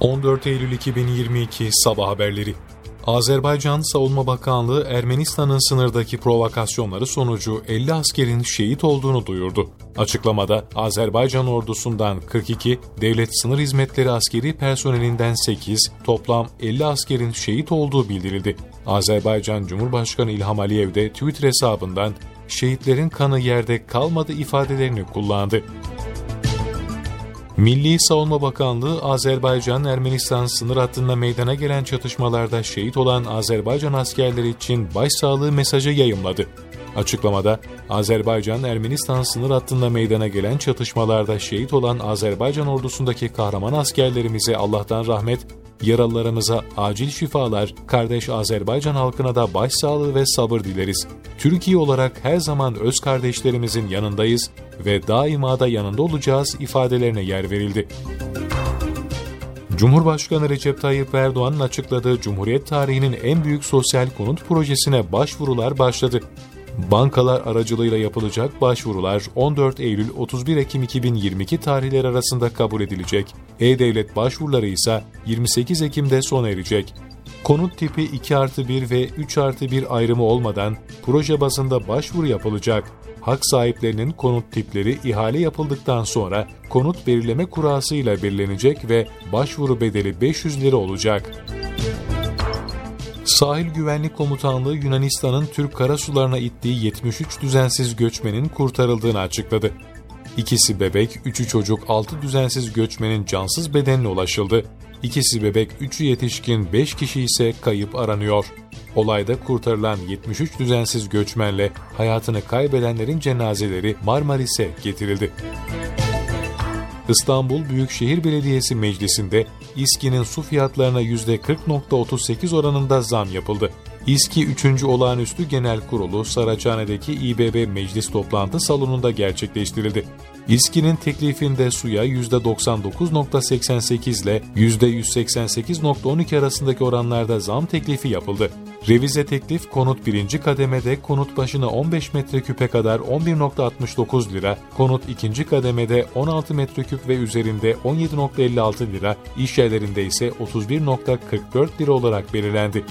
14 Eylül 2022 Sabah Haberleri Azerbaycan Savunma Bakanlığı Ermenistan'ın sınırdaki provokasyonları sonucu 50 askerin şehit olduğunu duyurdu. Açıklamada Azerbaycan ordusundan 42, devlet sınır hizmetleri askeri personelinden 8, toplam 50 askerin şehit olduğu bildirildi. Azerbaycan Cumhurbaşkanı İlham Aliyev de Twitter hesabından şehitlerin kanı yerde kalmadı ifadelerini kullandı. Milli Savunma Bakanlığı, Azerbaycan-Ermenistan sınır hattında meydana gelen çatışmalarda şehit olan Azerbaycan askerleri için başsağlığı mesajı yayımladı. Açıklamada, Azerbaycan-Ermenistan sınır hattında meydana gelen çatışmalarda şehit olan Azerbaycan ordusundaki kahraman askerlerimize Allah'tan rahmet, Yaralılarımıza acil şifalar, kardeş Azerbaycan halkına da başsağlığı ve sabır dileriz. Türkiye olarak her zaman öz kardeşlerimizin yanındayız ve daima da yanında olacağız ifadelerine yer verildi. Cumhurbaşkanı Recep Tayyip Erdoğan'ın açıkladığı Cumhuriyet tarihinin en büyük sosyal konut projesine başvurular başladı. Bankalar aracılığıyla yapılacak başvurular 14 Eylül 31 Ekim 2022 tarihleri arasında kabul edilecek. E-Devlet başvuruları ise 28 Ekim'de sona erecek. Konut tipi 2 artı 1 ve 3 artı 1 ayrımı olmadan proje bazında başvuru yapılacak. Hak sahiplerinin konut tipleri ihale yapıldıktan sonra konut belirleme kurasıyla belirlenecek ve başvuru bedeli 500 lira olacak. Sahil Güvenlik Komutanlığı Yunanistan'ın Türk karasularına ittiği 73 düzensiz göçmenin kurtarıldığını açıkladı. İkisi bebek, üçü çocuk, altı düzensiz göçmenin cansız bedenine ulaşıldı. İkisi bebek, üçü yetişkin, beş kişi ise kayıp aranıyor. Olayda kurtarılan 73 düzensiz göçmenle hayatını kaybedenlerin cenazeleri Marmaris'e getirildi. İstanbul Büyükşehir Belediyesi Meclisi'nde İSKİ'nin su fiyatlarına %40.38 oranında zam yapıldı. İSKİ 3. Olağanüstü Genel Kurulu Saraçhane'deki İBB Meclis Toplantı Salonu'nda gerçekleştirildi. İSKİ'nin teklifinde suya %99.88 ile %188.12 arasındaki oranlarda zam teklifi yapıldı. Revize teklif konut birinci kademede konut başına 15 metreküpe kadar 11.69 lira, konut ikinci kademede 16 metreküp ve üzerinde 17.56 lira, iş yerlerinde ise 31.44 lira olarak belirlendi.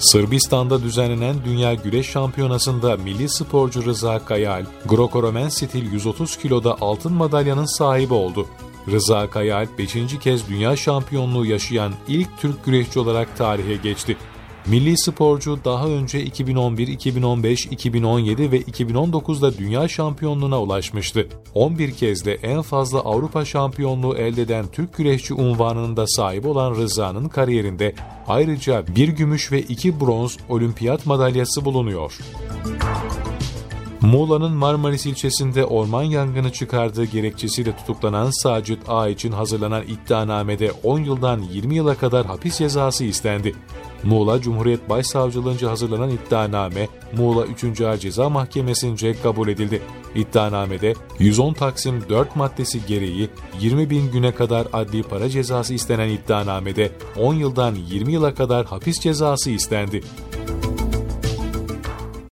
Sırbistan'da düzenlenen Dünya Güreş Şampiyonası'nda milli sporcu Rıza Kayal, Greco-Romen stil 130 kiloda altın madalyanın sahibi oldu. Rıza Kayal 5. kez dünya şampiyonluğu yaşayan ilk Türk güreşçi olarak tarihe geçti. Milli sporcu daha önce 2011, 2015, 2017 ve 2019'da dünya şampiyonluğuna ulaşmıştı. 11 kez de en fazla Avrupa şampiyonluğu elde eden Türk güreşçi unvanının da sahip olan Rıza'nın kariyerinde ayrıca bir gümüş ve iki bronz olimpiyat madalyası bulunuyor. Muğla'nın Marmaris ilçesinde orman yangını çıkardığı gerekçesiyle tutuklanan Sacit A için hazırlanan iddianamede 10 yıldan 20 yıla kadar hapis cezası istendi. Muğla Cumhuriyet Başsavcılığınca hazırlanan iddianame Muğla 3. Ağır Ceza Mahkemesi'nce kabul edildi. İddianamede 110 Taksim 4 maddesi gereği 20 bin güne kadar adli para cezası istenen iddianamede 10 yıldan 20 yıla kadar hapis cezası istendi.